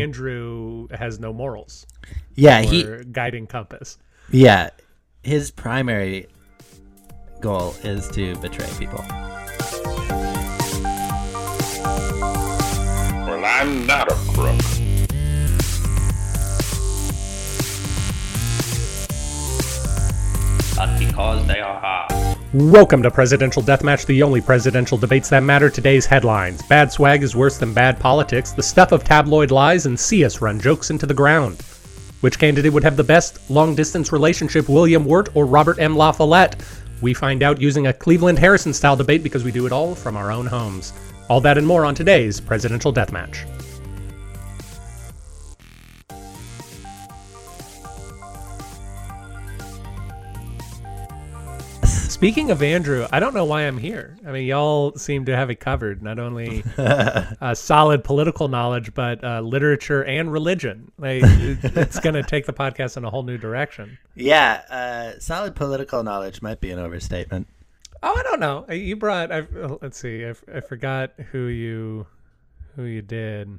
Mm-hmm. Andrew has no morals Yeah, he guiding compass. yeah, his primary goal is to betray people. Well, I'm not a crook. But because they are hard. Welcome to Presidential Deathmatch, the only presidential debates that matter. Today's headlines Bad swag is worse than bad politics, the stuff of tabloid lies, and see us run jokes into the ground. Which candidate would have the best long distance relationship, William Wirt or Robert M. La Follette? We find out using a Cleveland Harrison style debate because we do it all from our own homes. All that and more on today's Presidential Deathmatch. Speaking of Andrew, I don't know why I'm here. I mean, y'all seem to have it covered. Not only uh, solid political knowledge, but uh, literature and religion. Like, it's going to take the podcast in a whole new direction. Yeah, uh, solid political knowledge might be an overstatement. Oh, I don't know. Uh, You brought. I, uh, let's see—I forgot who you who you did,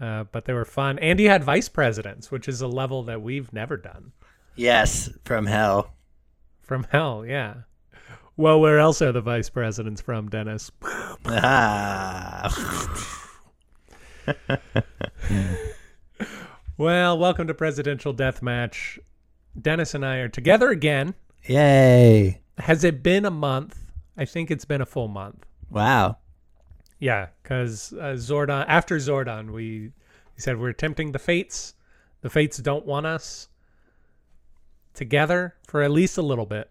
uh, but they were fun. And you had vice presidents, which is a level that we've never done. Yes, from hell. From hell, yeah. Well, where else are the vice presidents from, Dennis? Ah. Well, welcome to Presidential Deathmatch. Dennis and I are together again. Yay. Has it been a month? I think it's been a full month. Wow. Yeah, because uh, Zordon, after Zordon, we, we said we're tempting the fates. The fates don't want us together for at least a little bit.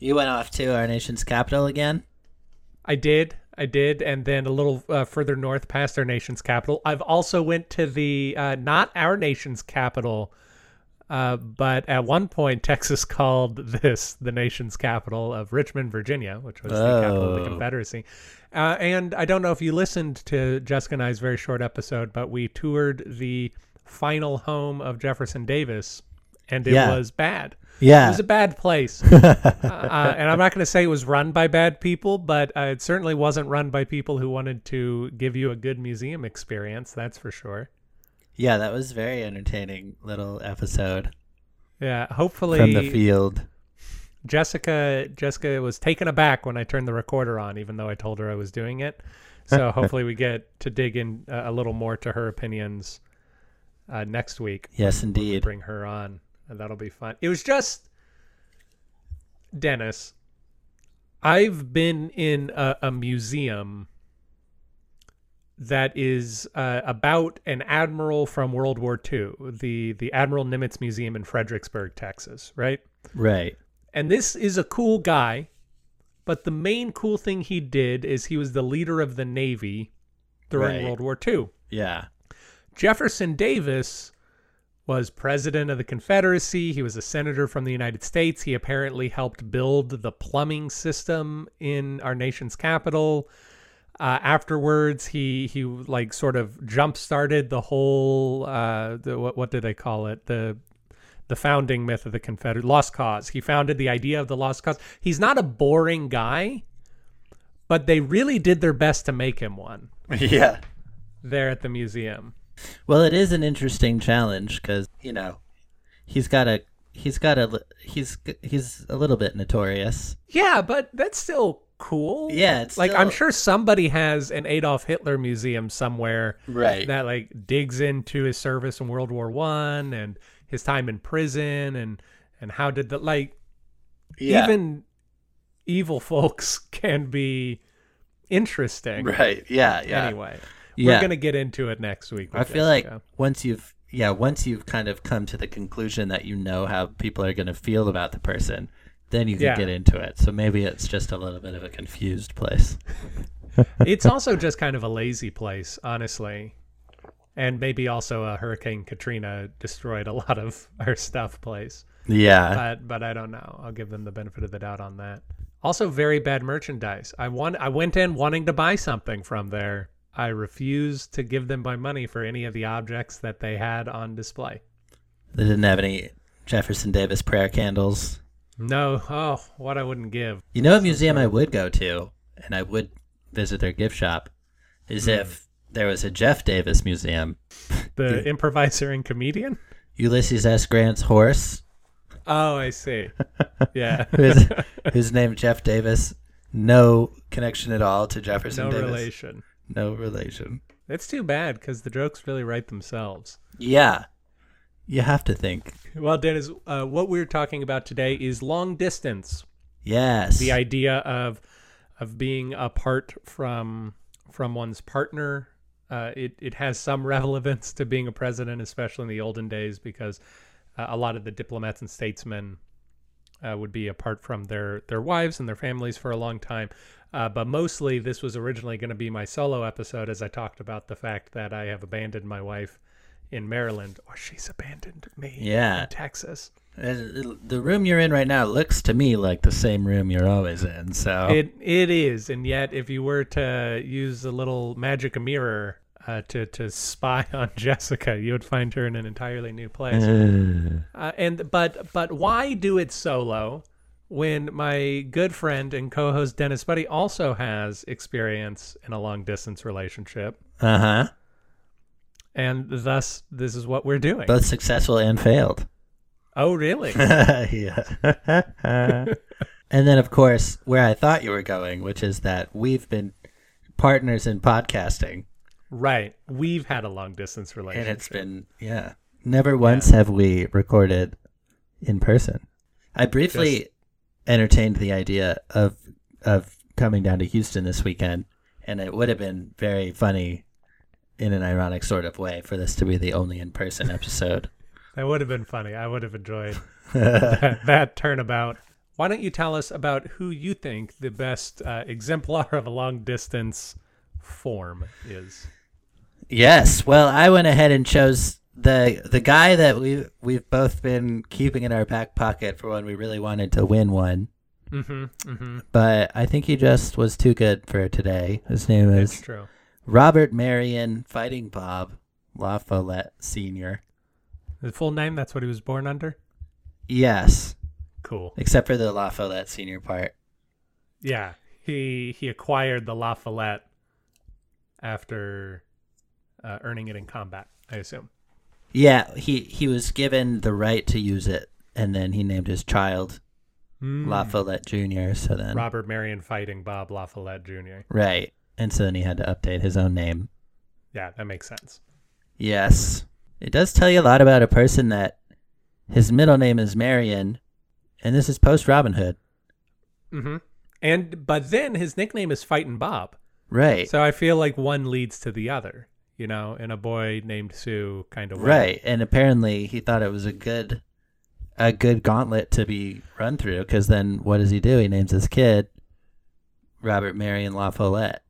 You went off to our nation's capital again? I did, I did, and then a little uh, further north, past our nation's capital. I've also went to the uh, not our nation's capital, uh, but at one point Texas called this the nation's capital of Richmond, Virginia, which was the capital of the Oh. Confederacy. Uh, and I don't know if you listened to Jessica and I's very short episode, but we toured the final home of Jefferson Davis, and it Yeah. was bad. It was a bad place. uh, and I'm not going to say it was run by bad people, but uh, it certainly wasn't run by people who wanted to give you a good museum experience. That's for sure. yeah, that was very entertaining little episode Yeah. Hopefully, from the field. Jessica Jessica was taken aback when I turned the recorder on, even though I told her I was doing it. So hopefully, we get to dig in uh, a little more to her opinions uh, next week. Yes, indeed. bring her on, and that'll be fun. It was just Dennis. I've been in a, a museum that is uh, about an admiral from World War II, the the Admiral Nimitz Museum in Fredericksburg, Texas, right? Right. And this is a cool guy, but the main cool thing he did is he was the leader of the Navy during Right. World War II. Yeah. Jefferson Davis was president of the Confederacy. He was a senator from the United States. He apparently helped build the plumbing system in our nation's capital. Uh, afterwards, he he like sort of jump started the whole uh, the, what what did they call it the the founding myth of the Confederate lost cause. He founded the idea of the lost cause. He's not a boring guy, but they really did their best to make him one yeah. there at the museum. Well, it is an interesting challenge because you know he's got a he's got a he's he's a little bit notorious. Yeah, but that's still cool. Yeah, it's like I'm sure somebody has an Adolf Hitler museum somewhere Right. that like digs into his service in World War One and his time in prison and and how did the like yeah. even evil folks can be interesting. right. Yeah. Yeah. Anyway, Yeah. we're gonna get into it next week. I feel like once you've yeah once you've kind of come to the conclusion that you know how people are going to feel about the person, then you can Yeah. get into it. So maybe it's just a little bit of a confused place. it's also just kind of a lazy place, honestly. And maybe also a Hurricane Katrina destroyed a lot of our stuff place. Yeah. but but I don't know. I'll give them the benefit of the doubt on that. Also, very bad merchandise. I want. I went in wanting to buy something from there. I refused to give them my money for any of the objects that they had on display. they didn't have any Jefferson Davis prayer candles. No. Oh, what I wouldn't give. You know, a museum I would go to, and I would visit their gift shop, is Hmm. if there was a Jeff Davis museum. The improviser and comedian? Ulysses S. Grant's horse, Oh, I see. Yeah. who's, who's named Jeff Davis. No connection at all to Jefferson no Davis. relation. No relation. It's too bad because the jokes really write themselves. Yeah. You have to think. Well, Dennis, uh, what we're talking about today is long distance. Yes. The idea of of being apart from from one's partner. Uh, it it has some relevance to being a president, especially in the olden days, because uh, a lot of the diplomats and statesmen uh, would be apart from their their wives and their families for a long time. Uh, but mostly, this was originally going to be my solo episode, as I talked about the fact that I have abandoned my wife in Maryland, or she's abandoned me Yeah. in Texas. The room you're in right now looks to me like the same room you're always in. So It it is, and yet if you were to use a little magic mirror uh, to to spy on Jessica, you would find her in an entirely new place. Uh, and but but why do it solo when my good friend and co-host Dennis Buddy also has experience in a long distance relationship, uh huh. and thus this is what we're doing. Both successful and failed. oh, really? yeah. and then, of course, where I thought you were going, which is that we've been partners in podcasting, right. We've had a long distance and relationship. it's been yeah. Never once have we recorded in person. I briefly Just- entertained the idea of of coming down to Houston this weekend, and it would have been very funny in an ironic sort of way for this to be the only in person episode. That would have been funny. I would have enjoyed that, that turnabout. Why don't you tell us about who you think the best uh, exemplar of a long distance form is? Yes. Well, I went ahead and chose the the guy that we we've both been keeping in our back pocket for when we really wanted to win one. Mm-hmm. Mm-hmm. But I think he just was too good for today. His name is true. Robert Marion Fighting Bob La Follette Senior. The full name, that's what he was born under? Yes, Cool. except for the La Follette Senior part. Yeah. He he acquired the La Follette after uh, earning it in combat, I assume. Yeah, he he was given the right to use it, and then he named his child Mm. La Follette Junior. So then, Robert Marion fighting Bob La Follette Jr. right, and so then he had to update his own name. Yeah, that makes sense. Yes. It does tell you a lot about a person that his middle name is Marion, and this is post Robin Hood. Mm-hmm. And but then his nickname is Fighting Bob. Right. So I feel like one leads to the other, you know, in a boy named Sue kind of way. right. And apparently he thought it was a good a good gauntlet to be run through because then what does he do? He names his kid Robert Marion La Follette.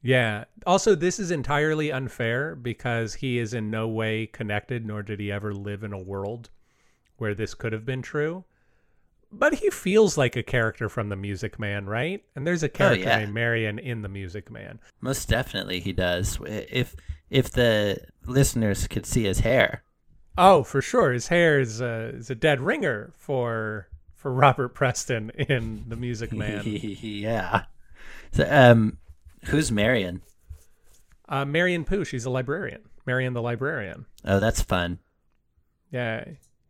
Yeah. Also, this is entirely unfair because he is in no way connected, nor did he ever live in a world where this could have been true. But he feels like a character from The Music Man, right? And there's a character yeah. named Marion in The Music Man. Most definitely he does. If if the listeners could see his hair. Oh, for sure. His hair is a, is a dead ringer for for Robert Preston in The Music Man. yeah. So um who's Marion? uh, Marian Paroo, she's a librarian. Marion the librarian. Oh, that's fun. Yeah.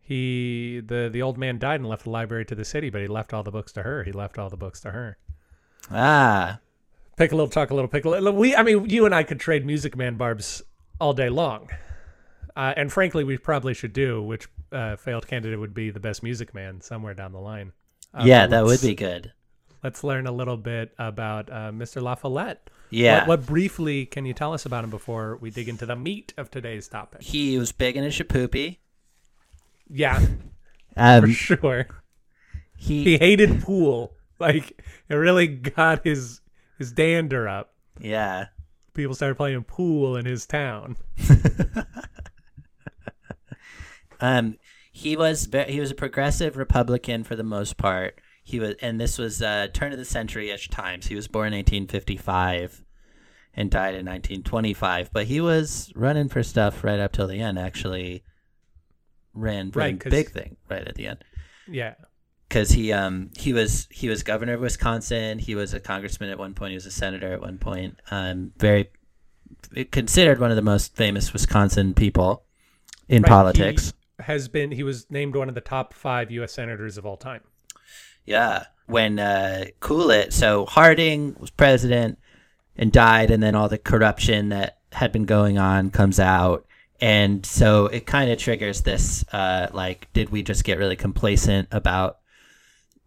He the the old man died and left the library to the city, but he left all the books to her. He left all the books to her. Ah, Pick a little, talk a little, pick a little. We, I mean, you and I could trade Music Man barbs all day long, uh, and frankly, we probably should do. Which uh, failed candidate would be the best Music Man somewhere down the line. Uh, yeah, that would be good. Let's learn a little bit about uh, Mr. La Follette. Yeah. What, what briefly can you tell us about him before we dig into the meat of today's topic? He was big in a Shipoopi. Yeah, for Um, sure. he, He hated pool. Like it really got his his dander up. yeah. People started playing pool in his town. Um, he was he was a progressive Republican for the most part. He was, and this was uh, turn of the century ish times. He was born in 1855 and died in 1925. But he was running for stuff right up till the end. Actually, ran for Right, big thing right at the end. Yeah. because he um he was he was governor of Wisconsin. He was a congressman at one point. He was a senator at one point. Um, very considered one of the most famous Wisconsin people in Right, politics. He has been he was named one of the top five U.S. senators of all time. Yeah. When uh, Coolidge, so Harding was president and died, and then all the corruption that had been going on comes out. And so it kind of triggers this uh, like, did we just get really complacent about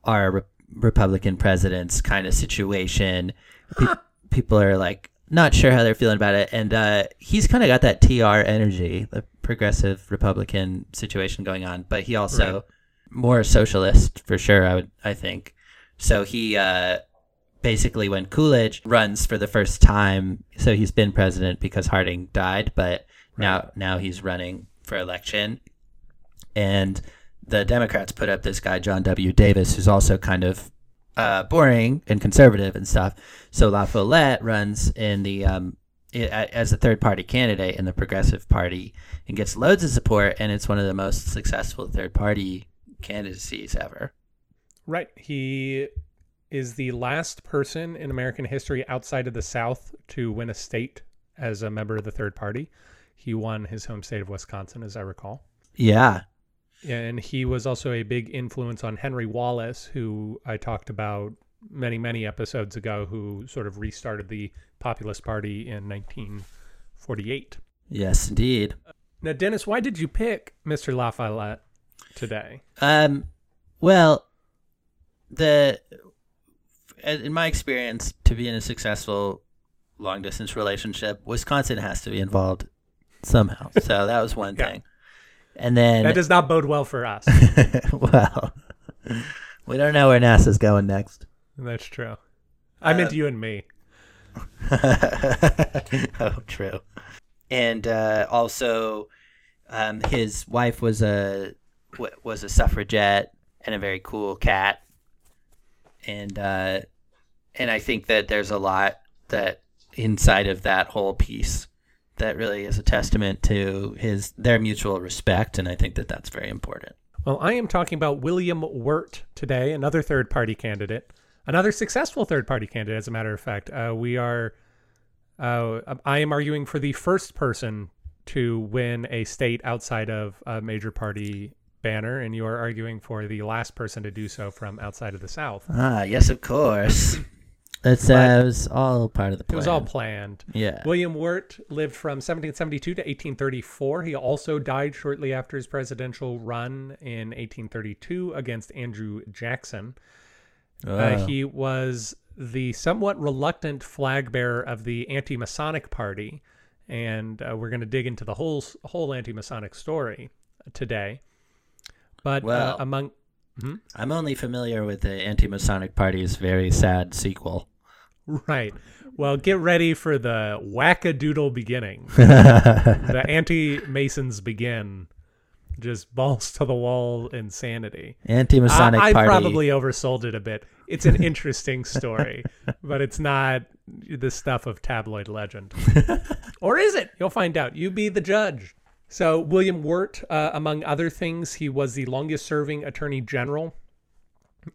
our re- Republican presidents kind of situation? Pe- people are like, not sure how they're feeling about it. And uh, he's kind of got that TR energy, the progressive Republican situation going on, but he also Right. more socialist for sure. I would, I think. So he uh, basically, when Coolidge runs for the first time, so he's been president because Harding died, but now now he's running for election, and the Democrats put up this guy John W. Davis, who's also kind of uh, boring and conservative and stuff. So La Follette runs in the um, as a third party candidate in the Progressive Party and gets loads of support, and it's one of the most successful third party candidacies ever. Right. He is the last person in American history outside of the South to win a state as a member of the third party. He won his home state of Wisconsin, as I recall. Yeah, And he was also a big influence on Henry Wallace, who I talked about many, many episodes ago, who sort of restarted the Populist Party in 1948. yes, indeed. Now, Dennis, why did you pick Mr. La Follette today? Um, well, the in my experience, to be in a successful long distance relationship, Wisconsin has to be involved somehow. So that was one Yeah. thing. And then, That does not bode well for us. well, we don't know where NASA's going next. That's true. I meant Uh, you and me. oh, true. And uh, also, um, his wife was a was a suffragette and a very cool cat. And uh, and I think that there's a lot that inside of that whole piece that really is a testament to his their mutual respect, and I think that that's very important. Well, I am talking about William Wirt today, another third party candidate, another successful third party candidate, as a matter of fact. Uh, we are, uh, I am arguing for the first person to win a state outside of a major party banner, and you are arguing for the last person to do so from outside of the South. Ah, yes, of course. That's uh, it was all part of the plan. It was all planned. yeah. William Wirt lived from 1772 to 1834. He also died shortly after his presidential run in 1832 against Andrew Jackson. Uh, Oh. he was the somewhat reluctant flag bearer of the anti-Masonic Party, and uh, we're going to dig into the whole whole anti-Masonic story today. But Well- uh, among I'm only familiar with the Anti-Masonic Party's very sad sequel. right, well, get ready for the wackadoodle beginning. the anti-Masons begin. Just balls to the wall insanity. Anti-Masonic I, I Party. probably oversold it a bit. It's an interesting story, but it's not the stuff of tabloid legend. or is it? You'll find out. You be the judge. So, William Wirt, uh, among other things, he was the longest serving attorney general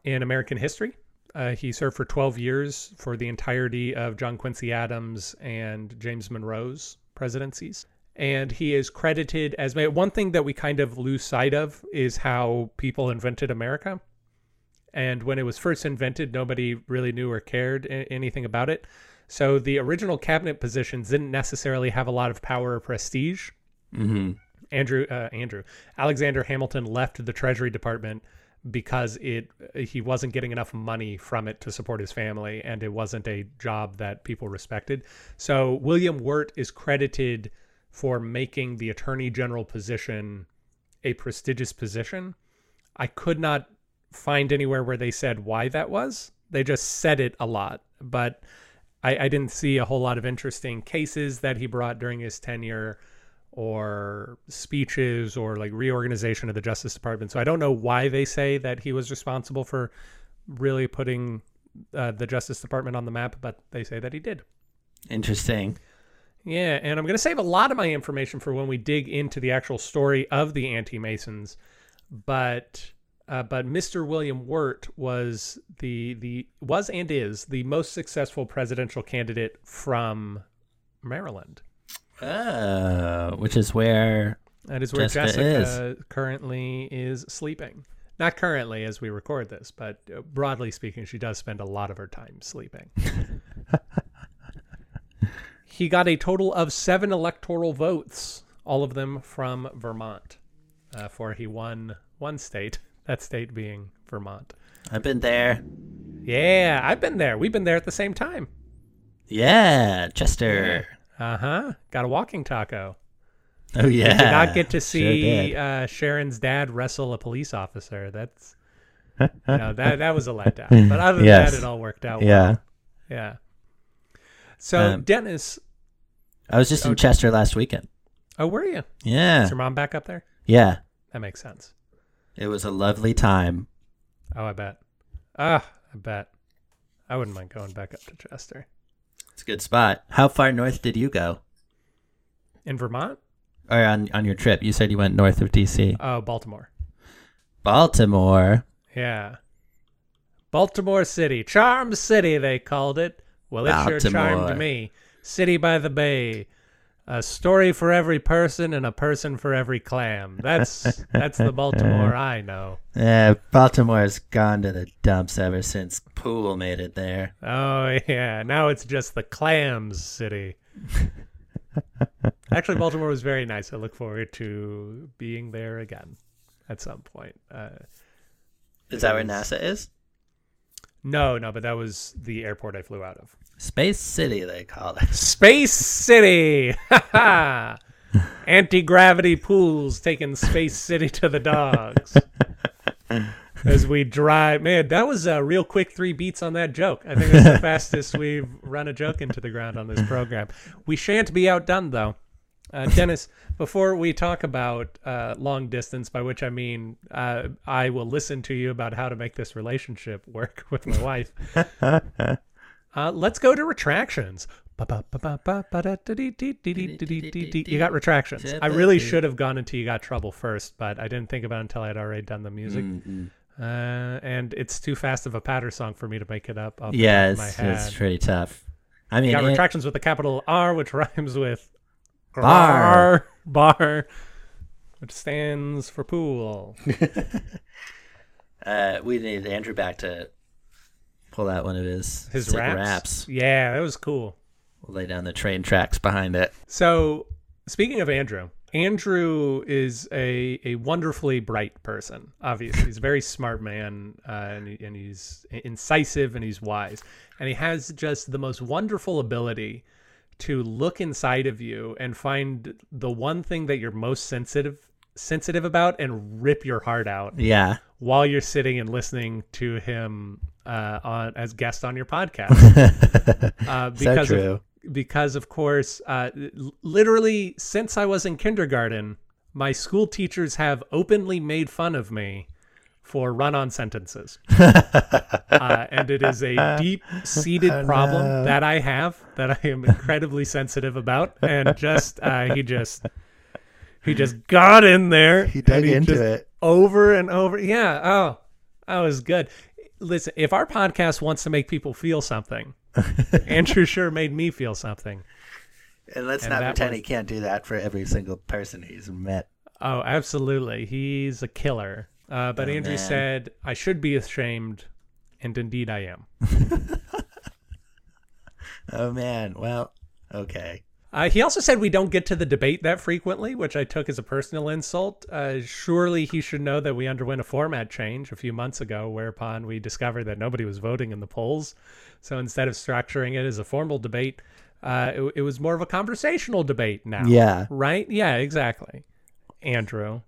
in American history. Uh, he served for 12 years for the entirety of John Quincy Adams and James Monroe's presidencies. And he is credited as one thing that we kind of lose sight of is how people invented America. And when it was first invented, nobody really knew or cared anything about it. So the original cabinet positions didn't necessarily have a lot of power or prestige. Hmm Andrew uh, Andrew Alexander Hamilton left the Treasury Department because it he wasn't getting enough money from it to support his family, and it wasn't a job that people respected. So William Wirt is credited for making the Attorney General position a prestigious position. I could not find anywhere where they said why that was. They just said it a lot, but I, I didn't see a whole lot of interesting cases that he brought during his tenure or speeches or like reorganization of the Justice Department. So I don't know why they say that he was responsible for really putting uh, the Justice Department on the map, but they say that he did. Interesting. Yeah, and I'm going to save a lot of my information for when we dig into the actual story of the anti-Masons, but uh, but Mr. William Wirt was the the was and is the most successful presidential candidate from Maryland. Oh, which is where That is where Jessica Jessica, currently is sleeping. Not currently as we record this, but uh, broadly speaking, she does spend a lot of her time sleeping. he got a total of seven electoral votes, all of them from Vermont, uh, for he won one state, that state being Vermont. I've been there. Yeah, I've been there. We've been there at the same time. Yeah, Chester. Uh huh. Got a walking taco. Oh yeah. Did not get to see did. uh, Sharon's dad wrestle a police officer. That's no, that that was a letdown. But other than Yes. that, it all worked out. well. yeah. yeah. So Um, Dennis, I was just in Chester last weekend. oh, were you? Yeah. Is your mom back up there? Yeah. That makes sense. It was a lovely time. Oh, I bet. Ah, I bet. I wouldn't mind going back up to Chester It's a good spot. How far north did you go? in Vermont. Or on on your trip? You said you went north of DC. Oh, uh, Baltimore. Baltimore. Yeah. Baltimore City. Charm City, they called it. Well, it sure charmed me. City by the Bay. A story for every person and a person for every clam. That's that's the Baltimore I know. Yeah, Baltimore's gone to the dumps ever since Pool made it there. Oh yeah, now it's just the clams city. Actually, Baltimore was very nice. I look forward to being there again at some point. Uh, Is that where NASA is? No, no, but that was the airport I flew out of. Space City, they call it. Space City. Anti gravity pools taking Space City to the dogs. As we drive, man, that was a real quick three beats on that joke. I think that's the fastest we've run a joke into the ground on this program. We shan't be outdone, though. Uh, Dennis, before we talk about uh, long distance, by which I mean uh, I will listen to you about how to make this relationship work with my wife, uh, let's go to retractions. You got retractions. I really should have gone until You Got Trouble first, but I didn't think about it until I'd already done the music. Uh, and it's too fast of a patter song for me to make it up off Yeah, it's, head. it's pretty tough. I mean, You got it- retractions with a capital R, which rhymes with Bar. bar, which stands for pool. uh, we need Andrew back to pull out one of his, His sick raps. raps. Yeah, that was cool. We'll lay down the train tracks behind it. So, speaking of Andrew, Andrew is a, a wonderfully bright person. Obviously, he's a very smart man, uh, and, he, and he's incisive and he's wise, and he has just the most wonderful ability to look inside of you and find the one thing that you're most sensitive sensitive about and rip your heart out Yeah. while you're sitting and listening to him uh, on as guest on your podcast. uh, so because of, because of course uh, literally since i was in kindergarten my school teachers have openly made fun of me for run-on sentences uh, and it is a deep-seated problem that i have that i am incredibly sensitive about and just uh, he just he just got in there He dug and into it. over and over yeah oh that was good listen if our podcast wants to make people feel something Andrew sure made me feel something. And let's And not pretend was- he can't do that for every single person he's met. Oh, absolutely. He's a killer. Uh, but Oh, Andrew man. said, I should be ashamed. And indeed I am. Oh man. Well, okay. Uh, he also said we don't get to the debate that frequently, which I took as a personal insult. Uh, surely he should know that we underwent a format change a few months ago, whereupon we discovered that nobody was voting in the polls. So instead of structuring it as a formal debate, uh, it, it was more of a conversational debate now. Yeah. Right? Yeah, exactly. Andrew,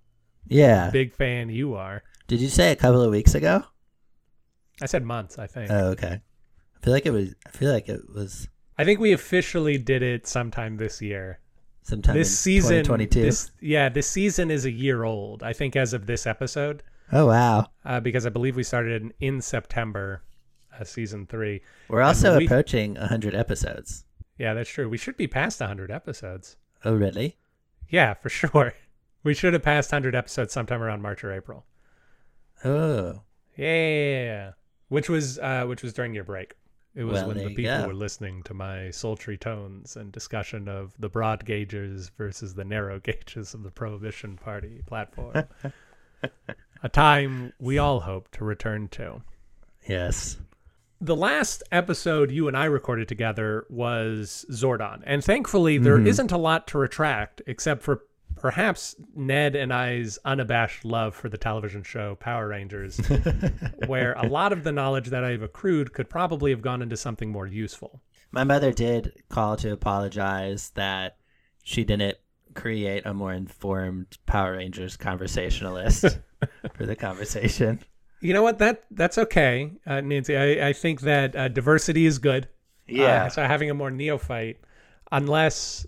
Yeah. big fan you are. Did you say a couple of weeks ago? I said months, I think. Oh, okay. I feel like it was. I feel like it was I think we officially did it sometime this year. sometime this in season, 2022. this yeah, this season is a year old. I think as of this episode, oh wow. uh, because I believe we started in, in September, uh, season three. We're also we- approaching 100 episodes. Yeah, that's true. We should be past 100 episodes. Oh really? Yeah, for sure. We should have passed 100 episodes sometime around March or April. Oh. Yeah, which was uh, which was during your break. It was Well, when the people go. were listening to my sultry tones and discussion of the broad gauges versus the narrow gauges of the Prohibition Party platform. a time we all hope to return to. Yes. The last episode you and I recorded together was Zordon. And thankfully, there not a lot to retract except for perhaps Ned and I's unabashed love for the television show Power Rangers, where a lot of the knowledge that I've accrued could probably have gone into something more useful. My mother did call to apologize that she didn't create a more informed Power Rangers conversationalist for the conversation. You know what? That that's okay, uh, Nancy. I, I think that uh, diversity is good. Uh, so having a more neophyte, unless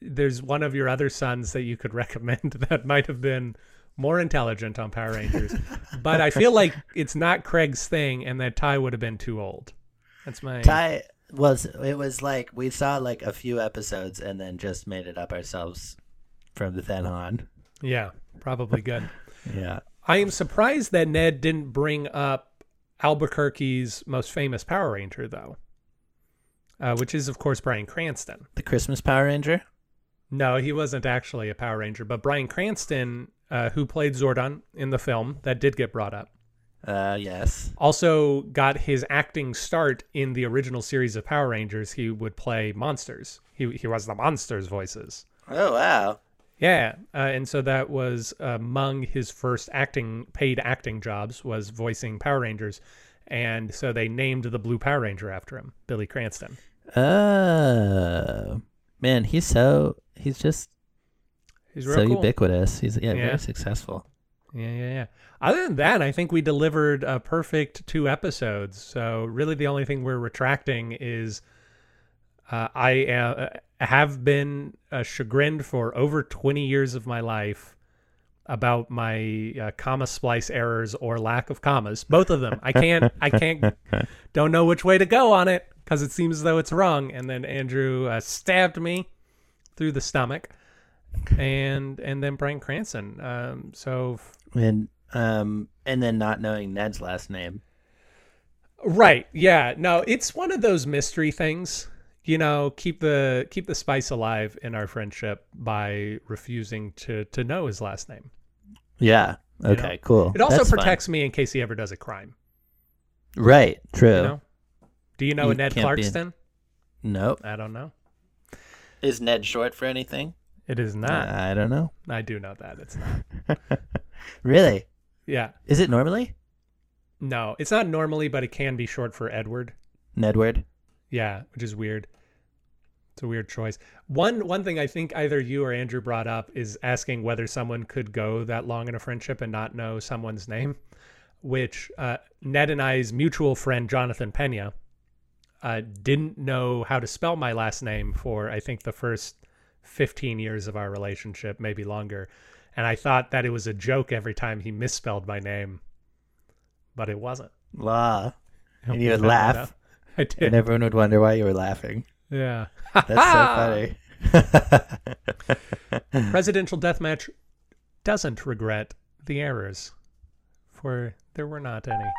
there's one of your other sons that you could recommend that might have been more intelligent on Power Rangers. but I feel like it's not Craig's thing, and that Ty would have been too old. That's my Ty was it was like we saw like a few episodes and then just made it up ourselves from the then on. yeah, probably good. Yeah. I am surprised that Ned didn't bring up Albuquerque's most famous Power Ranger, though, uh, which is of course Bryan Cranston. The Christmas Power Ranger? No, he wasn't actually a Power Ranger, but Bryan Cranston, uh, who played Zordon in the film, that did get brought up. Uh yes. Also got his acting start in the original series of Power Rangers. He would play monsters. He he was the monsters' voices. Oh wow. Yeah, uh, and so that was among his first acting paid acting jobs was voicing Power Rangers, and so they named the Blue Power Ranger after him, Billy Cranston. Oh man, he's so he's just He's so cool. ubiquitous. He's yeah, Yeah. very successful. Yeah, yeah, yeah. Other than that, I think we delivered a perfect two episodes. So really, the only thing we're retracting is uh, I uh, have been uh, chagrined for over twenty years of my life about my uh, comma splice errors or lack of commas. Both of them. I can't. I can't. Don't know which way to go on it because it seems as though it's wrong. And then Andrew uh, stabbed me through the stomach, and and then Bryan Cranston. Um, so And um and then not knowing Ned's last name. Right. Yeah. No, it's one of those mystery things. You know, keep the keep the spice alive in our friendship by refusing to to know his last name. Yeah. You Okay, know? cool. It also That's protects me in case he ever does a crime. Right, true. You know? Do you know You a Ned Clarkston? Nope. I don't know. Is Ned short for anything? It is not. I don't know. I do know that it's not. Really? Yeah. Is it normally? No, it's not normally, but it can be short for Edward. Nedward? Yeah, which is weird. It's a weird choice. One one thing I think either you or Andrew brought up is asking whether someone could go that long in a friendship and not know someone's name, which uh, Ned and I's mutual friend Jonathan Pena uh, didn't know how to spell my last name for I think the first 15 years of our relationship, maybe longer. And I thought that it was a joke every time he misspelled my name, but it wasn't. Law. And you would laugh. I did. And everyone would wonder why you were laughing. Yeah. That's so funny. Presidential deathmatch doesn't regret the errors, for there were not any.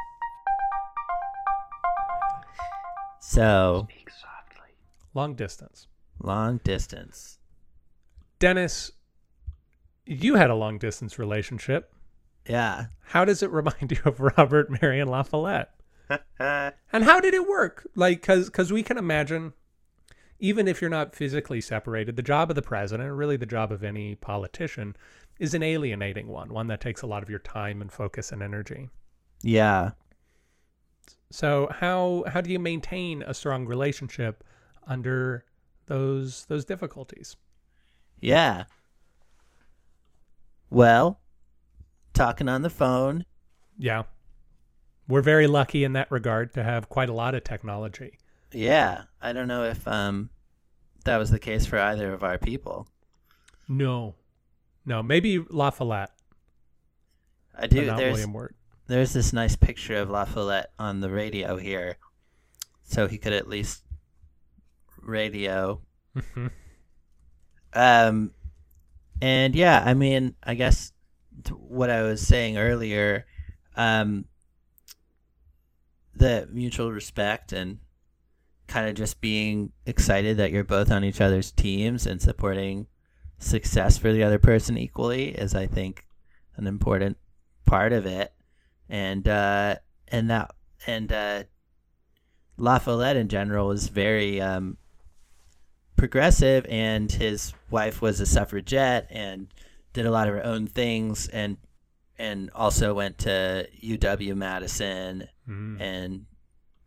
So, Long distance. long distance. Dennis, you had a long distance relationship. Yeah. How does it remind you of Robert Marion La Follette? And how did it work? Like, cause, cause we can imagine, even if you're not physically separated, the job of the president, or really the job of any politician, is an alienating one, one that takes a lot of your time and focus and energy. yeah. So how how do you maintain a strong relationship under those those difficulties? Yeah. Well, talking on the phone. Yeah. We're very lucky in that regard to have quite a lot of technology. Yeah. I don't know if um that was the case for either of our people. No. No, maybe La Follette, I do. not There's William Wirt. There's this nice picture of La Follette on the radio here, so he could at least radio. Um, and yeah, I mean, I guess what I was saying earlier, um, the mutual respect and kind of just being excited that you're both on each other's teams and supporting success for the other person equally is I think an important part of it. And uh and that and uh La Follette in general was very um progressive and his wife was a suffragette and did a lot of her own things and and also went to UW Madison Mm. and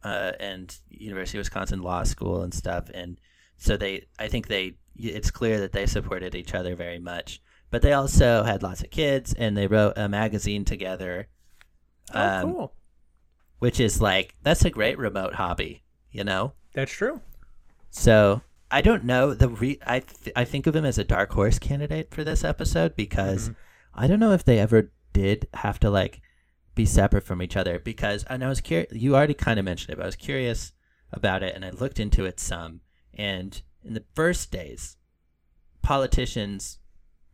uh, and University of Wisconsin Law School and stuff. And so they, I think they, it's clear that they supported each other very much. But they also had lots of kids, and they wrote a magazine together, Oh, um, cool. which is like that's a great remote hobby, you know. That's true. So I don't know the re- I th- I think of him as a dark horse candidate for this episode because I don't know if they ever did have to like be separate from each other because and I was curious you already kind of mentioned it but I was curious about it and I looked into it some and in the first days politicians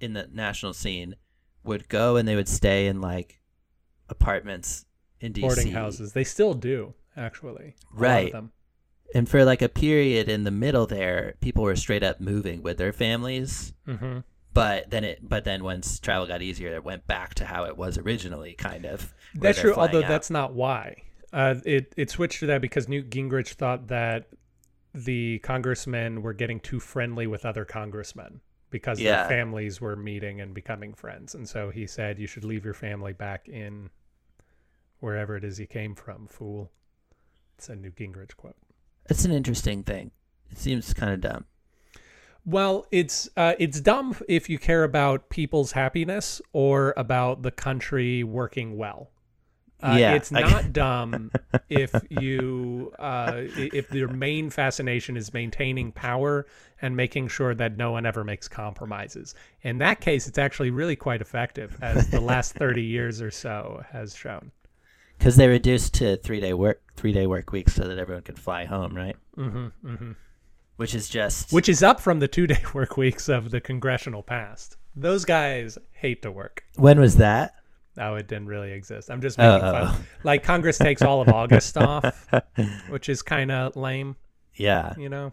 in the national scene would go and they would stay in like apartments in DC Boarding houses. They still do, actually. A lot of Right. them. and for like a period in the middle there people were straight up moving with their families hmm but then it but then once travel got easier it went back to how it was originally kind of That's true, although out. that's not why. Uh, it it switched to that because Newt Gingrich thought that the congressmen were getting too friendly with other congressmen because Yeah. their families were meeting and becoming friends, and so he said you should leave your family back in wherever it is you came from, fool. It's a Newt Gingrich quote. it's an interesting thing it seems kind of dumb Well, it's uh, it's dumb if you care about people's happiness or about the country working well. Uh, Yeah, it's not dumb if you uh, if your main fascination is maintaining power and making sure that no one ever makes compromises. In that case, it's actually really quite effective, as the last thirty years or so has shown. Because they reduced to three day work three day work weeks so that everyone could fly home right Mm-hmm, mm-hmm. which is just Which is up from the two day work weeks of the congressional past. Those guys hate to work. when was that Oh, it didn't really exist. I'm just making oh. fun. Like Congress takes all of August off, which is kind of lame, yeah you know.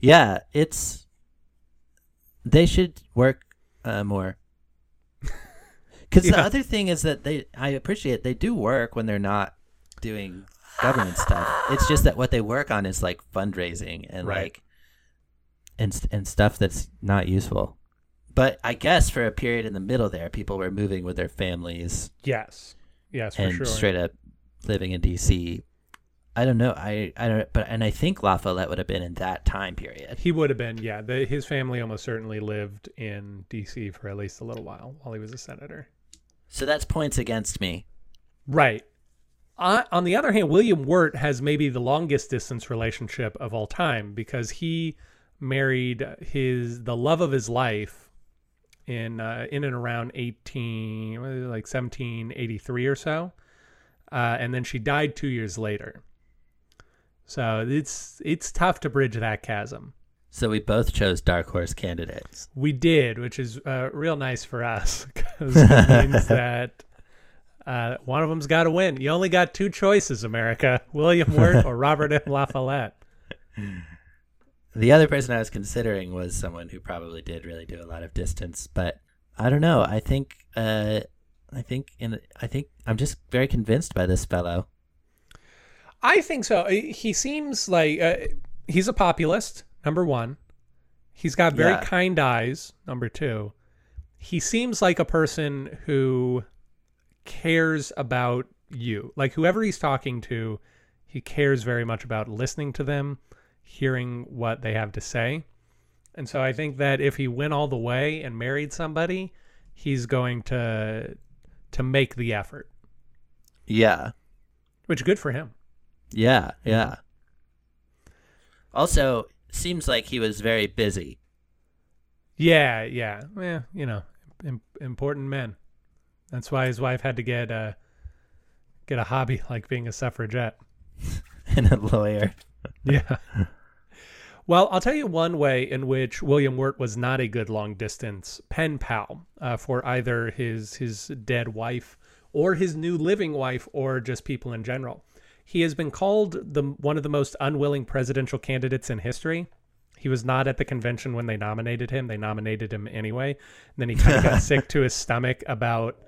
yeah it's they should work uh, more because the other thing is that they i appreciate they do work when they're not doing government stuff it's just that what they work on is like fundraising and Right. like and and stuff that's not useful but i guess for a period in the middle there people were moving with their families Yes, yes, for and sure. straight up living in dc i don't know i i don't but and i think la follette would have been in that time period He would have been, yeah. The, his family almost certainly lived in D.C. for at least a little while while he was a senator. So that's points against me Right. On the other hand, William Wirt has maybe the longest distance relationship of all time because he married his the love of his life in uh, in and around eighteen what is it, like seventeen eighty three or so, uh, and then she died two years later. So it's it's tough to bridge that chasm. So we both chose dark horse candidates. We did, which is uh, real nice for us because it means that uh, one of them's got to win. You only got two choices, America: William Wirt or Robert M. La Follette. The other person I was considering was someone who probably did really do a lot of distance, but I don't know. I think uh I think in I think I'm just very convinced by this fellow. I think so. He seems like uh, he's a populist. Number one, he's got very Yeah. kind eyes. Number two, he seems like a person who cares about you. Like whoever he's talking to, he cares very much about listening to them, hearing what they have to say. And so I think that if he went all the way and married somebody, he's going to to make the effort, Yeah. which good for him. Yeah, yeah. Mm-hmm. Also, seems like he was very busy. Yeah, yeah, yeah. You know, Im- important men. That's why his wife had to get a get a hobby like being a suffragette. and a lawyer. Yeah. well, I'll tell you one way in which William Wirt was not a good long distance pen pal uh, for either his his dead wife or his new living wife or just people in general. He has been called the one of the most unwilling presidential candidates in history. He was not at the convention when they nominated him. They nominated him anyway. And then he kind of got sick to his stomach about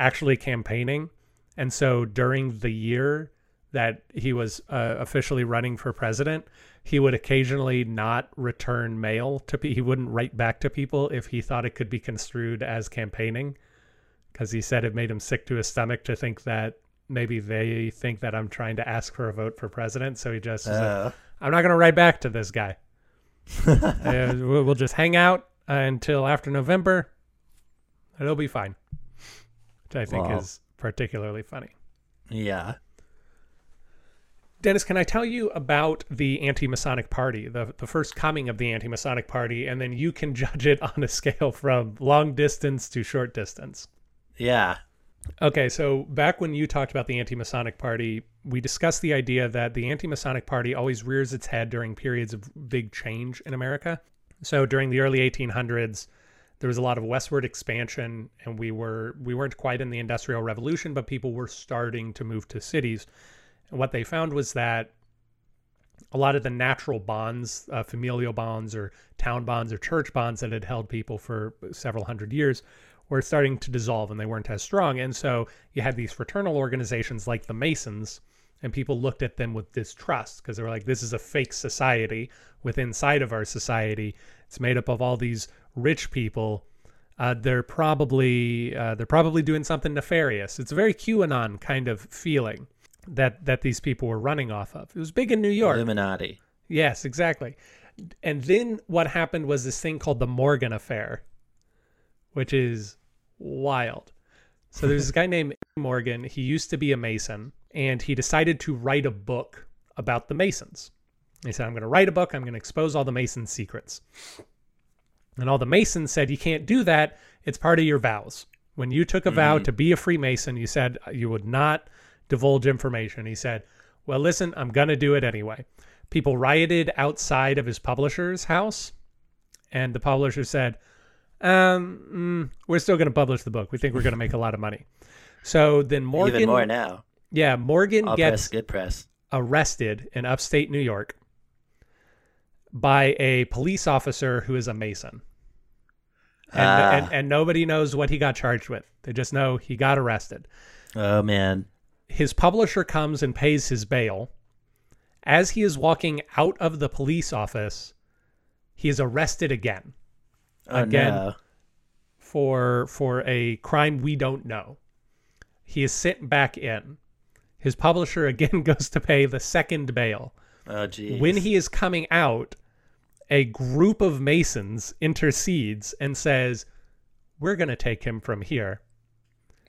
actually campaigning. And so during the year that he was uh, officially running for president, he would occasionally not return mail to pe- he wouldn't write back to people if he thought it could be construed as campaigning because he said it made him sick to his stomach to think that maybe they think that I'm trying to ask for a vote for president. So he just was like. I'm not going to write back to this guy. Uh, we'll just hang out uh, until after November. It'll be fine, which I think Wow. is particularly funny. yeah. Dennis, can I tell you about the anti-Masonic Party, the the first coming of the anti-Masonic Party, and then you can judge it on a scale from long distance to short distance. Yeah. Okay, so back when you talked about the anti-Masonic Party, we discussed the idea that the anti-Masonic Party always rears its head during periods of big change in America. So during the early 1800s, there was a lot of westward expansion, and we were we weren't quite in the Industrial Revolution, but people were starting to move to cities. And what they found was that a lot of the natural bonds, uh, familial bonds, or town bonds, or church bonds that had held people for several hundred years, were starting to dissolve and they weren't as strong. And so you had these fraternal organizations like the Masons, and people looked at them with distrust because they were like, this is a fake society with inside of our society. It's made up of all these rich people. Uh, they're probably uh, they're probably doing something nefarious. It's a very QAnon kind of feeling that that these people were running off of. It was big in New York. Illuminati. Yes, exactly. And then what happened was this thing called the Morgan Affair, which is wild. So there's this guy named Morgan. He used to be a Mason, and he decided to write a book about the Masons. He said, I'm going to write a book. I'm going to expose all the Mason secrets. And all the Masons said, You can't do that. It's part of your vows. When you took a vow mm-hmm. to be a Freemason, you said you would not divulge information. He said, Well, listen, I'm going to do it anyway. People rioted outside of his publisher's house, and the publisher said, um, mm, We're still going to publish the book. We think we're going to make a lot of money. So then Morgan, Even more now. yeah, Morgan All gets press, good press. arrested in upstate New York by a police officer who is a Mason. And, Ah. and, and nobody knows what he got charged with. They just know he got arrested. Oh man. His publisher comes and pays his bail. As he is walking out of the police office, he is arrested again Oh Again. no. for for a crime we don't know. He is sent back in. His publisher again goes to pay the second bail. Oh geez. when he is coming out, a group of Masons intercedes and says, We're going to take him from here.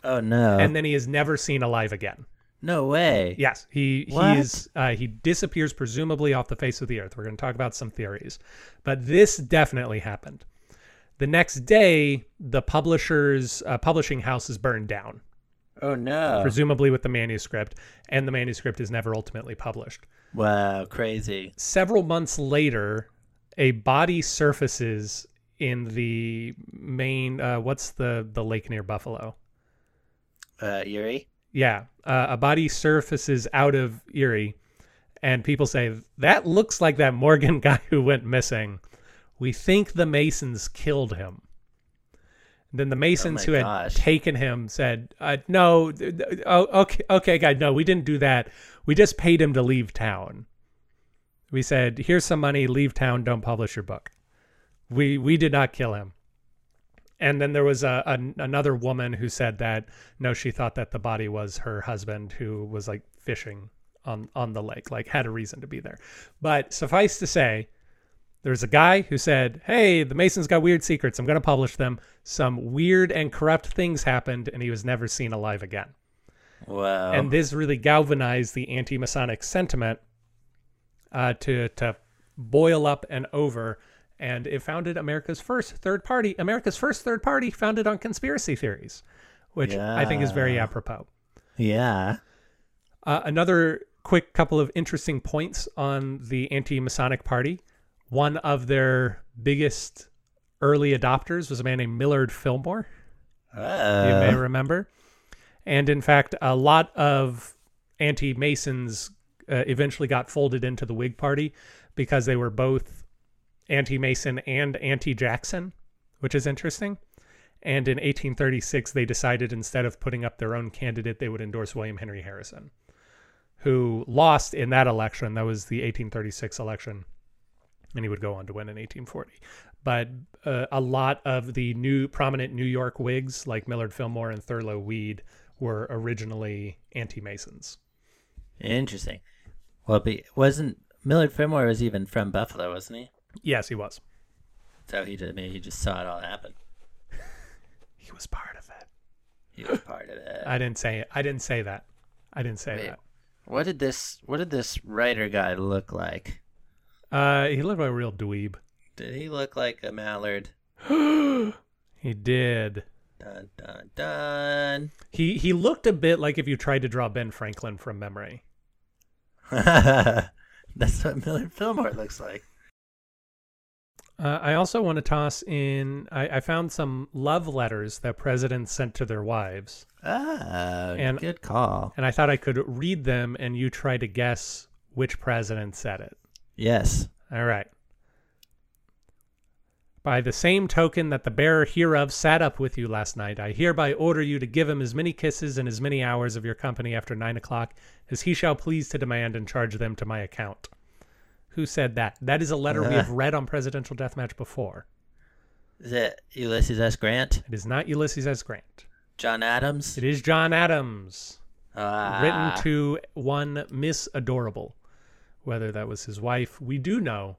Oh no. And then he is never seen alive again. no way. Yes, he What? he is uh, he disappears presumably off the face of the earth. We're going to talk about some theories, but this definitely happened. The next day, the publisher's uh, publishing house is burned down, Oh no. presumably with the manuscript, and the manuscript is never ultimately published. wow, crazy. several months later, a body surfaces in the main. Uh, what's the the lake near Buffalo? Uh Yuri? Yeah, uh, a body surfaces out of Erie, and people say that looks like that Morgan guy who went missing. We think the Masons killed him. Then the Masons my who had gosh. taken him said, uh, "No, oh, okay, okay, guy, no, we didn't do that. We just paid him to leave town. We said, here's some money, leave town, don't publish your book. We we did not kill him." And then there was a, a another woman who said that no, she thought that the body was her husband who was like fishing on on the lake, like had a reason to be there. But suffice to say, there's a guy who said, "Hey, the Masons got weird secrets. I'm going to publish them." Some weird and corrupt things happened, and he was never seen alive again. Wow. And this really galvanized the anti-Masonic sentiment uh, to to boil up and over. And it founded America's first third party. America's first third party founded on conspiracy theories, which I think is very apropos. yeah. Uh, another quick couple of interesting points on the anti-Masonic Party. One of their biggest early adopters was a man named Millard Fillmore. You may Uh, remember. And in fact, a lot of anti Masons uh, eventually got folded into the Whig Party because they were both anti Mason and anti Jackson, which is interesting. And in 1836, they decided instead of putting up their own candidate, they would endorse William Henry Harrison, who lost in that election. That was the 1836 election. And he would go on to win in 1840. But uh, a lot of the new prominent New York Whigs, like Millard Fillmore and Thurlow Weed, were originally anti Masons. Interesting. Well, be, wasn't Millard Fillmore was even from Buffalo, wasn't he? Yes, he was. So he did. Maybe he just saw it all happen. He was part of it. He was part of it. I didn't say it. I didn't say that. I didn't say Wait. that. What did this? What did this writer guy look like? Uh, he looked like a real dweeb. Did he look like a mallard? he did. Dun dun dun. He he looked a bit like if you tried to draw Ben Franklin from memory. That's what Millard Fillmore looks like. Uh, I also want to toss in. I, I found some love letters that presidents sent to their wives, Ah, And- good call. and I thought I could read them, and you try to guess which president said it. Yes. All right. By the same token that the bearer hereof sat up with you last night, I hereby order you to give him as many kisses and as many hours of your company after nine o'clock as he shall please to demand and charge them to my account. Who said that? That is a letter we have read on Presidential Deathmatch before. Is it Ulysses S. Grant? It is not Ulysses S. Grant. John Adams? It is John Adams, Ah. written to one Miss Adorable. Whether that was his wife, we do know,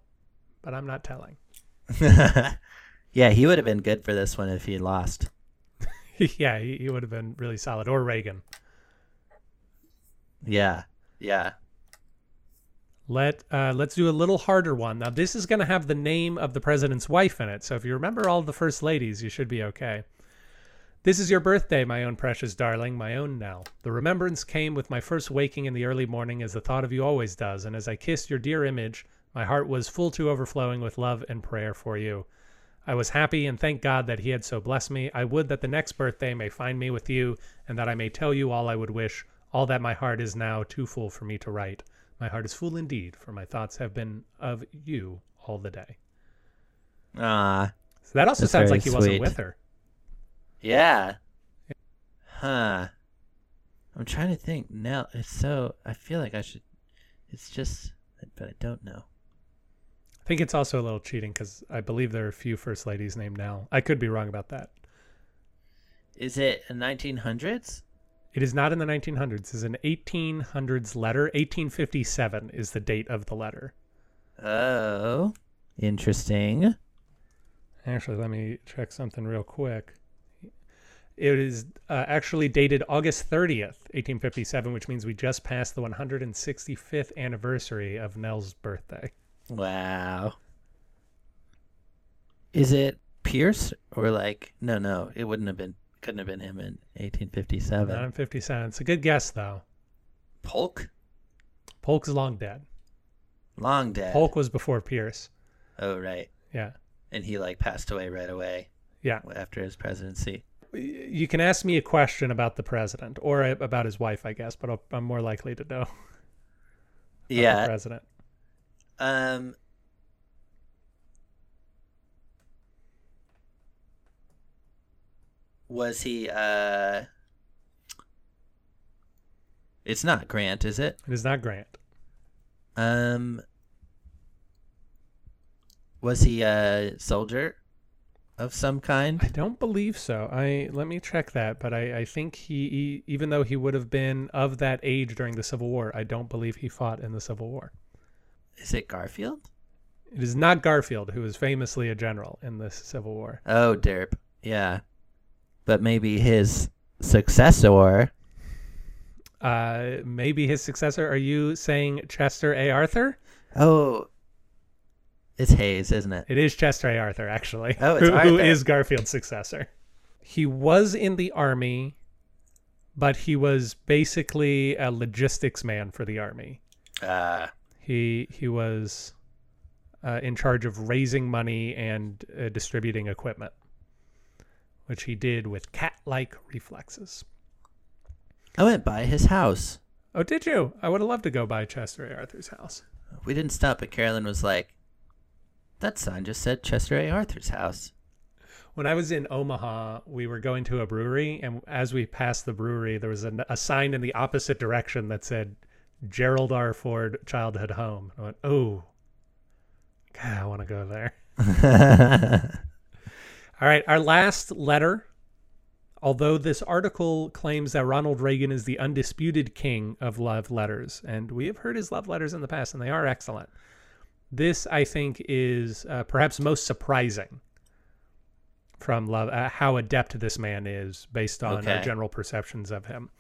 but I'm not telling. yeah, he would have been good for this one if he lost. yeah, he, he would have been really solid. Or Reagan. Yeah. Yeah. Let uh, let's do a little harder one. Now this is going to have the name of the president's wife in it. So if you remember all the first ladies, you should be okay. This is your birthday, my own precious darling, my own Nell. The remembrance came with my first waking in the early morning, as the thought of you always does. And as I kissed your dear image, my heart was full to overflowing with love and prayer for you. I was happy and thank God that He had so blessed me. I would that the next birthday may find me with you, and that I may tell you all I would wish, all that my heart is now too full for me to write. My heart is full indeed, for my thoughts have been of you all the day. Ah. So that also sounds like he wasn't with her. Yeah. Huh. I'm trying to think. Now it's so. I feel like I should. It's just, but I don't know. I think it's also a little cheating because I believe there are a few first ladies named now. I could be wrong about that. Is it in 1900s? It is not in the 1900s. It's an 1800s letter. 1857 is the date of the letter. Oh, interesting. Actually, let me check something real quick. It is uh, actually dated August 30th, 1857, which means we just passed the 165th anniversary of Nell's birthday. Wow. Is it Pierce or like no no it wouldn't have been couldn't have been him in 1857. Not in 57. It's a good guess, though. Polk? Polk's long dead. Long dead. Polk was before Pierce. Oh right. Yeah. And he like passed away right away Yeah. after his presidency. You can ask me a question about the president or about his wife, I guess, but I'll, I'm more likely to know Yeah. president. Um Was he uh It's not Grant, is it? It is not Grant. Um Was he a soldier of some kind? I don't believe so. I let me check that, but I, I think he, he, even though he would have been of that age during the Civil War, I don't believe he fought in the Civil War. Is it Garfield? It is not Garfield, who was famously a general in the Civil War. Oh, derp. Yeah. But maybe his successor. Uh, maybe his successor. Are you saying Chester A. Arthur? Oh, it's Hayes, isn't it? It is Chester A. Arthur, actually. Oh, it's who, who Arthur. is Garfield's successor. He was in the army, but he was basically a logistics man for the army. Uh, He he was uh, in charge of raising money and uh, distributing equipment, which he did with cat-like reflexes. I went by his house. Oh, did you? I would have loved to go by Chester A. Arthur's house. We didn't stop, but Carolyn was like, "That sign just said Chester A. Arthur's house." When I was in Omaha, we were going to a brewery, and as we passed the brewery, there was a, a sign in the opposite direction that said Gerald R. Ford Childhood Home. I went, oh, God, I want to go there. All right, our last letter. Although this article claims that Ronald Reagan is the undisputed king of love letters, and we have heard his love letters in the past, and they are excellent. This, I think, is uh, perhaps most surprising from love, uh, how adept this man is based on our general perceptions of him.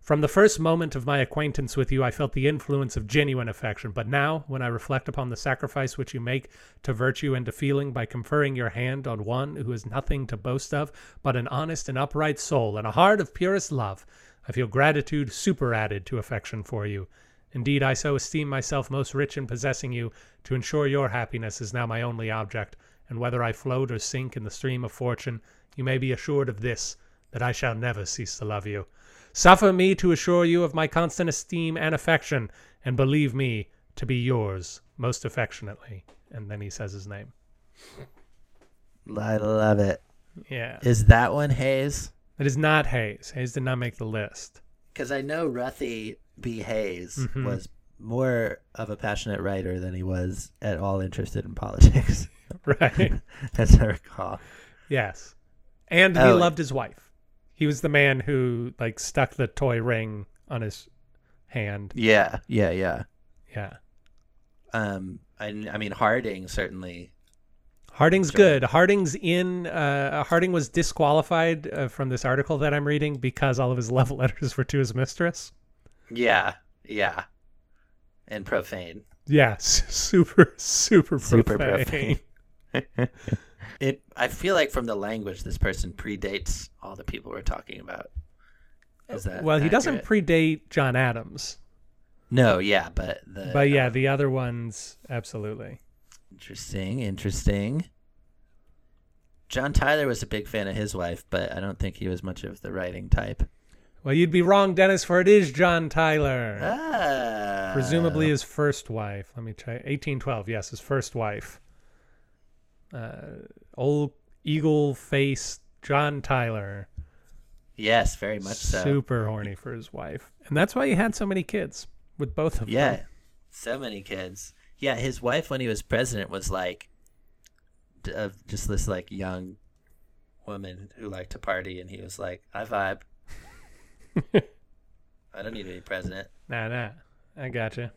From the first moment of my acquaintance with you, I felt the influence of genuine affection. But now, when I reflect upon the sacrifice which you make to virtue and to feeling by conferring your hand on one who has nothing to boast of but an honest and upright soul and a heart of purest love, I feel gratitude superadded to affection for you. Indeed, I so esteem myself most rich in possessing you, to ensure your happiness is now my only object, and whether I float or sink in the stream of fortune, you may be assured of this, that I shall never cease to love you. Suffer me to assure you of my constant esteem and affection, and believe me to be yours most affectionately. And then he says his name. I love it. Yeah. Is that one Hayes? It is not Hayes. Hayes did not make the list. Because I know Ruthy B. Hayes Mhm. was more of a passionate writer than he was at all interested in politics, Right. as I recall. yes. And he Oh. loved his wife. He was the man who like stuck the toy ring on his hand. Yeah, yeah, yeah. Yeah. Um, I, I mean Harding certainly. Harding's good. Harding's in. Uh, Harding was disqualified uh, from this article that I'm reading because all of his love letters were to his mistress. Yeah, yeah, and profane. Yes, super, super, Super profane. profane. It. I feel like from the language, this person predates all the people we're talking about. Is that Well, he doesn't predate John Adams, no, yeah, but the. but yeah, uh, the other ones absolutely. Interesting, interesting. John Tyler was a big fan of his wife, but I don't think he was much of the writing type. Well, you'd be wrong, Dennis, for it is John Tyler. Ah, Presumably his first wife. Let me try. 1812, yes, his first wife. Uh, old eagle face John Tyler. Yes, very much so. Super horny for his wife. And that's why he had so many kids with both of Yeah, them. Yeah, so many kids. Yeah, his wife when he was president was like, uh, just this like young woman who liked to party, and he was like, "I vibe. I don't need to be president." Nah, nah. I gotcha.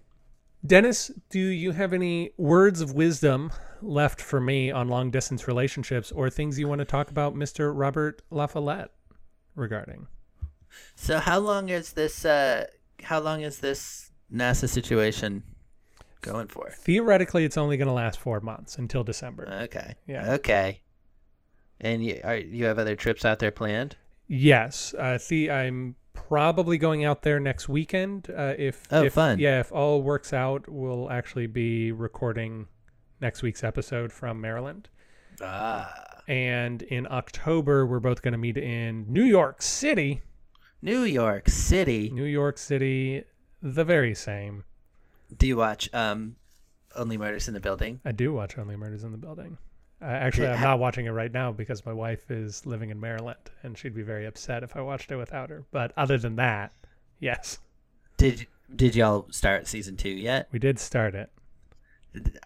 Dennis, do you have any words of wisdom left for me on long distance relationships or things you want to talk about Mr. Robert La Follette regarding? So how long is this? Uh, how long is this NASA situation going for? Theoretically, it's only going to last four months until December. Okay. Yeah. Okay. And you are you have other trips out there planned? Yes, uh, the I'm probably going out there next weekend. Uh, if Oh, if, fun. Yeah, if all works out, we'll actually be recording next week's episode from Maryland. Ah. And in October, we're both going to meet in New York City. New York City. New York City, the very same. Do you watch um Only Murders in the Building? I do watch Only Murders in the Building. Uh, actually, I'm not watching it right now because my wife is living in Maryland, and she'd be very upset if I watched it without her. But other than that, yes, Did did y'all start season 2 yet? we did start it.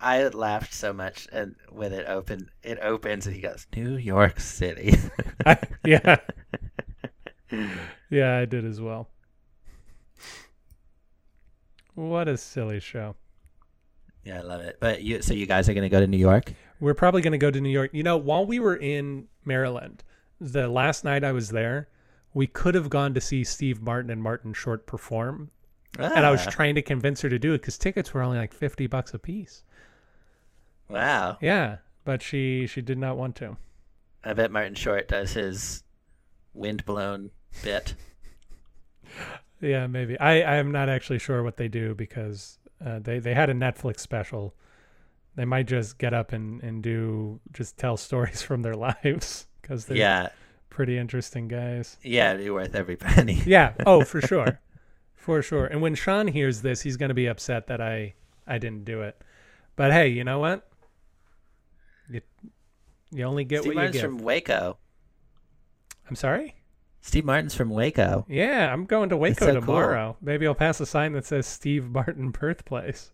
I laughed so much and when it opened it opens and he goes, New York City. I, yeah. yeah, I did as well. What a silly show. yeah, I love it. But you so you guys are gonna go to New York? We're probably going to go to New York. You know, while we were in Maryland, the last night I was there, we could have gone to see Steve Martin and Martin Short perform. And I was Ah, trying to convince her to do it because tickets were only like 50 bucks a piece. Wow. Yeah, but she she did not want to. I bet Martin Short does his windblown bit. Yeah, maybe. I I am not actually sure what they do because uh, they they had a Netflix special. They might just get up and and do just tell stories from their lives because they're Yeah. pretty interesting guys. Yeah, it'd be worth every penny. Yeah. Oh, for sure, for sure. And when Sean hears this, he's going to be upset that I I didn't do it. But hey, you know what? You you only get Steve what you Martin's get. from Waco. I'm sorry. Steve Martin's from Waco. Yeah, I'm going to Waco so cool. tomorrow. Maybe I'll pass a sign that says Steve Martin birthplace.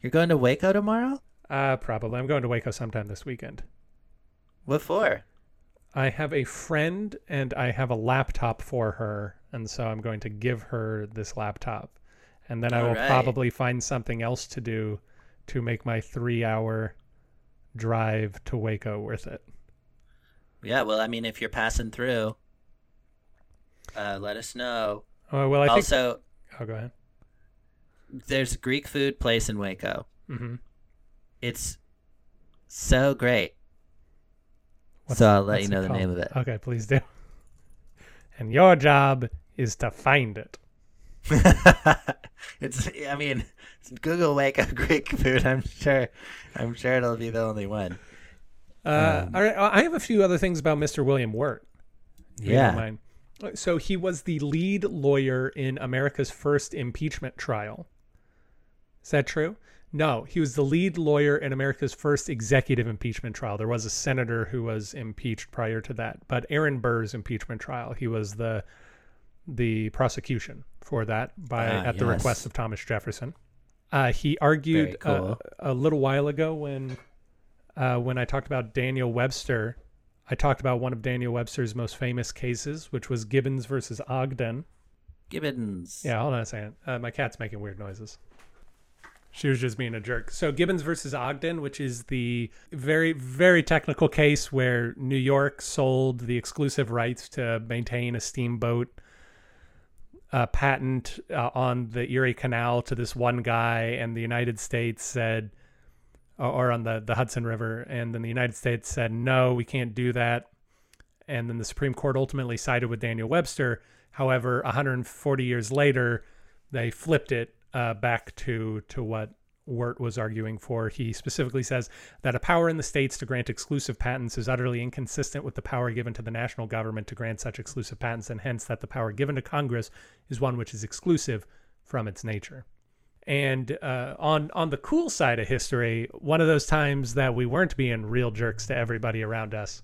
You're going to Waco tomorrow? Uh, probably. I'm going to Waco sometime this weekend. What for? I have a friend and I have a laptop for her, and so I'm going to give her this laptop. And then I will Alright. probably find something else to do to make my three hour drive to Waco worth it. Yeah, well, I mean, if you're passing through, uh, let us know. Oh, well, I think. also, oh, go ahead. there's a Greek food place in Waco. hmm It's so great. What's- so I'll let you know the name of it. Okay, please do. And your job is to find it. it's, I mean, Google Waco Greek food. I'm sure, I'm sure it'll be the only one. Uh, Um, all right, I have a few other things about Mr. William Wirt. if you don't Yeah. So he was the lead lawyer in America's first impeachment trial. Is that true? No, he was the lead lawyer in America's first executive impeachment trial. There was a senator who was impeached prior to that, but Aaron Burr's impeachment trial, he was the the prosecution for that by Ah, at the request of Thomas Jefferson. Uh, he argued Very uh, a little while ago when uh, when I talked about Daniel Webster. I talked about one of Daniel Webster's most famous cases, which was Gibbons versus Ogden. Gibbons. Yeah, hold on a second. Uh, my cat's making weird noises. She was just being a jerk. So Gibbons versus Ogden, which is the very, very technical case where New York sold the exclusive rights to maintain a steamboat uh, patent uh, on the Erie Canal to this one guy, and the United States said, or, on the the Hudson River, and then the United States said, no, we can't do that. And then the Supreme Court ultimately sided with Daniel Webster. However, 140 years later, they flipped it uh, back to to what Wirt was arguing for. He specifically says that a power in the states to grant exclusive patents is utterly inconsistent with the power given to the national government to grant such exclusive patents, and hence that the power given to Congress is one which is exclusive from its nature. And uh, on on the cool side of history, one of those times that we weren't being real jerks to everybody around us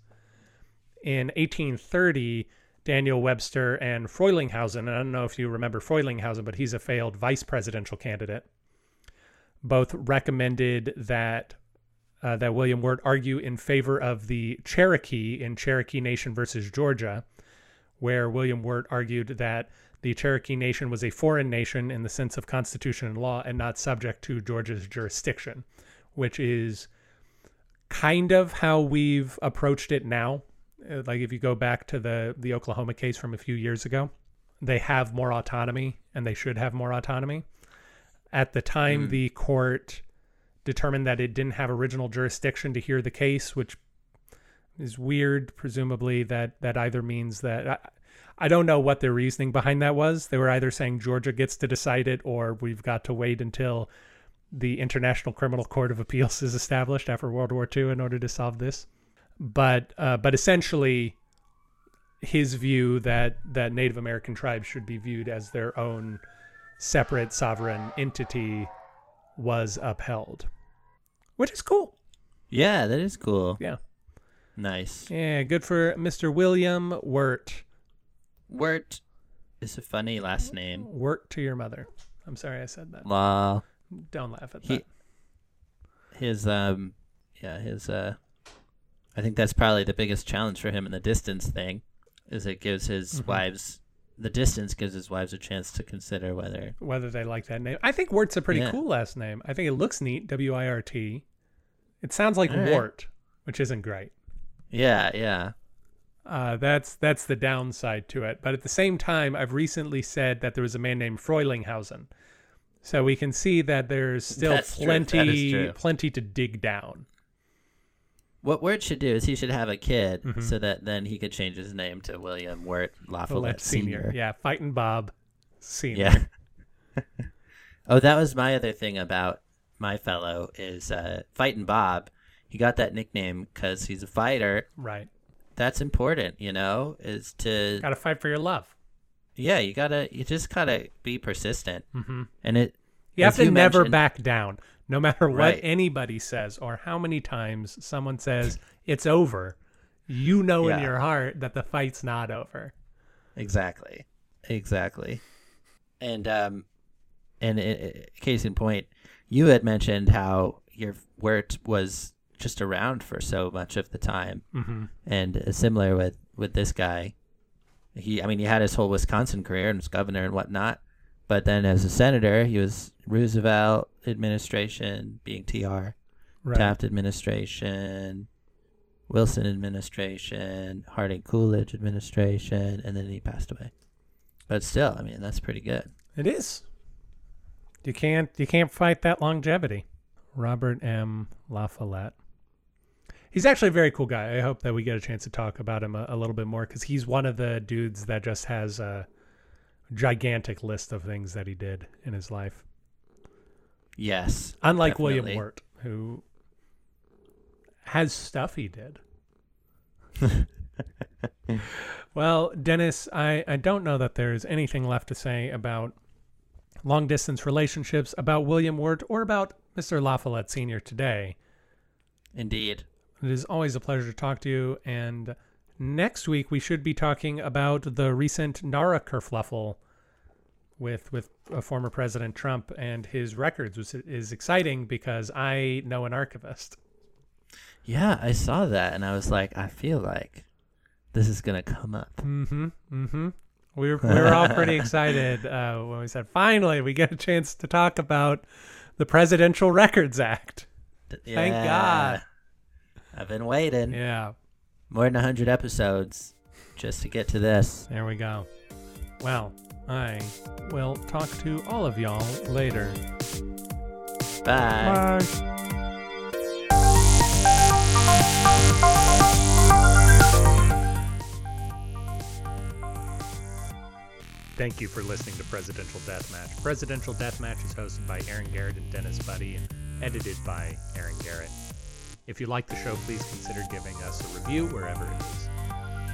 in 1830, Daniel Webster and Frelinghuysen, and I don't know if you remember Frelinghuysen, but he's a failed vice presidential candidate, both recommended that uh, that William Wirt argue in favor of the Cherokee in Cherokee Nation versus Georgia, where William Wirt argued that the Cherokee Nation was a foreign nation in the sense of constitution and law and not subject to Georgia's jurisdiction, which is kind of how we've approached it now. Uh, Like if you go back to the the Oklahoma case from a few years ago, they have more autonomy and they should have more autonomy. At the time, the court determined that it didn't have original jurisdiction to hear the case, which is weird. Presumably, that that either means that I, I don't know what their reasoning behind that was. They were either saying Georgia gets to decide it, or we've got to wait until the International Criminal Court of Appeals is established after World War II in order to solve this. But uh, but essentially, his view that that Native American tribes should be viewed as their own separate sovereign entity was upheld, which is cool. Yeah, that is cool. Yeah, Nice. yeah, good for Mr. William Wirt. Wirt is a funny last name. Wirt to your mother. I'm sorry I said that. Law. Don't laugh at He, that. his um, yeah, his uh, I think that's probably the biggest challenge for him in the distance thing, is it gives his Mhm. wives the distance gives his wives a chance to consider whether Whether they like that name, I think Wirt's a pretty Yeah. cool last name. I think it looks neat. W I R T. It sounds like right. Wart, which isn't great. yeah yeah Uh, that's that's the downside to it. But at the same time, I've recently said that there was a man named Frelinghuysen, so we can see that there's still That's true. That is plenty plenty to dig down. What Wirt should do is he should have a kid Mhm. so that then he could change his name to William Wirt Follett La Follette Senior. yeah, fighting Bob Senior. Yeah. oh, that was my other thing about my fellow is uh, fighting Bob. He got that nickname because he's a fighter. right. That's important, you know, is to Got to fight for your love. Yeah, you gotta, you just gotta be persistent, Mm-hmm. and it. You have to you never back down, no matter what Right. anybody says or how many times someone says it's over. You know in your heart that the fight's not over. Exactly, exactly, and um, and it, it- case in point, you had mentioned how your Wirt was just around for so much of the time, Mm-hmm. and uh, similar with with this guy. He, I mean, he had his whole Wisconsin career and was governor and whatnot, but then as a senator, he was Roosevelt administration, being TR, Right. Taft administration, Wilson administration, Harding Coolidge administration, and then he passed away. But still, I mean, that's pretty good. It is. You can't you can't fight that longevity. Robert M. La Follette. He's actually a very cool guy. I hope that we get a chance to talk about him a, a little bit more because he's one of the dudes that just has a gigantic list of things that he did in his life. Yes. Unlike William definitely. Wirt, who has stuff he did. well, Dennis, I, I don't know that there's anything left to say about long distance relationships, about William Wirt, or about Mr. La Follette Sr. today. Indeed. It is always a pleasure to talk to you. And next week, we should be talking about the recent NARA kerfluffle with with uh, former President Trump and his records, is exciting because I know an archivist. Yeah, I saw that and I was like, I feel like this is gonna come up. Mm-hmm. Mm-hmm. We were, we were all pretty excited uh, when we said, finally, we get a chance to talk about the Presidential Records Act. Thank God. I've been waiting Yeah, more than hundred episodes just to get to this. there we go. Well, I will talk to all of y'all later. Bye. Bye. Thank you for listening to Presidential Deathmatch. Presidential Deathmatch is hosted by Aaron Garrett and Dennis Buddy and edited by Aaron Garrett. If you like the show, please consider giving us a review wherever it is.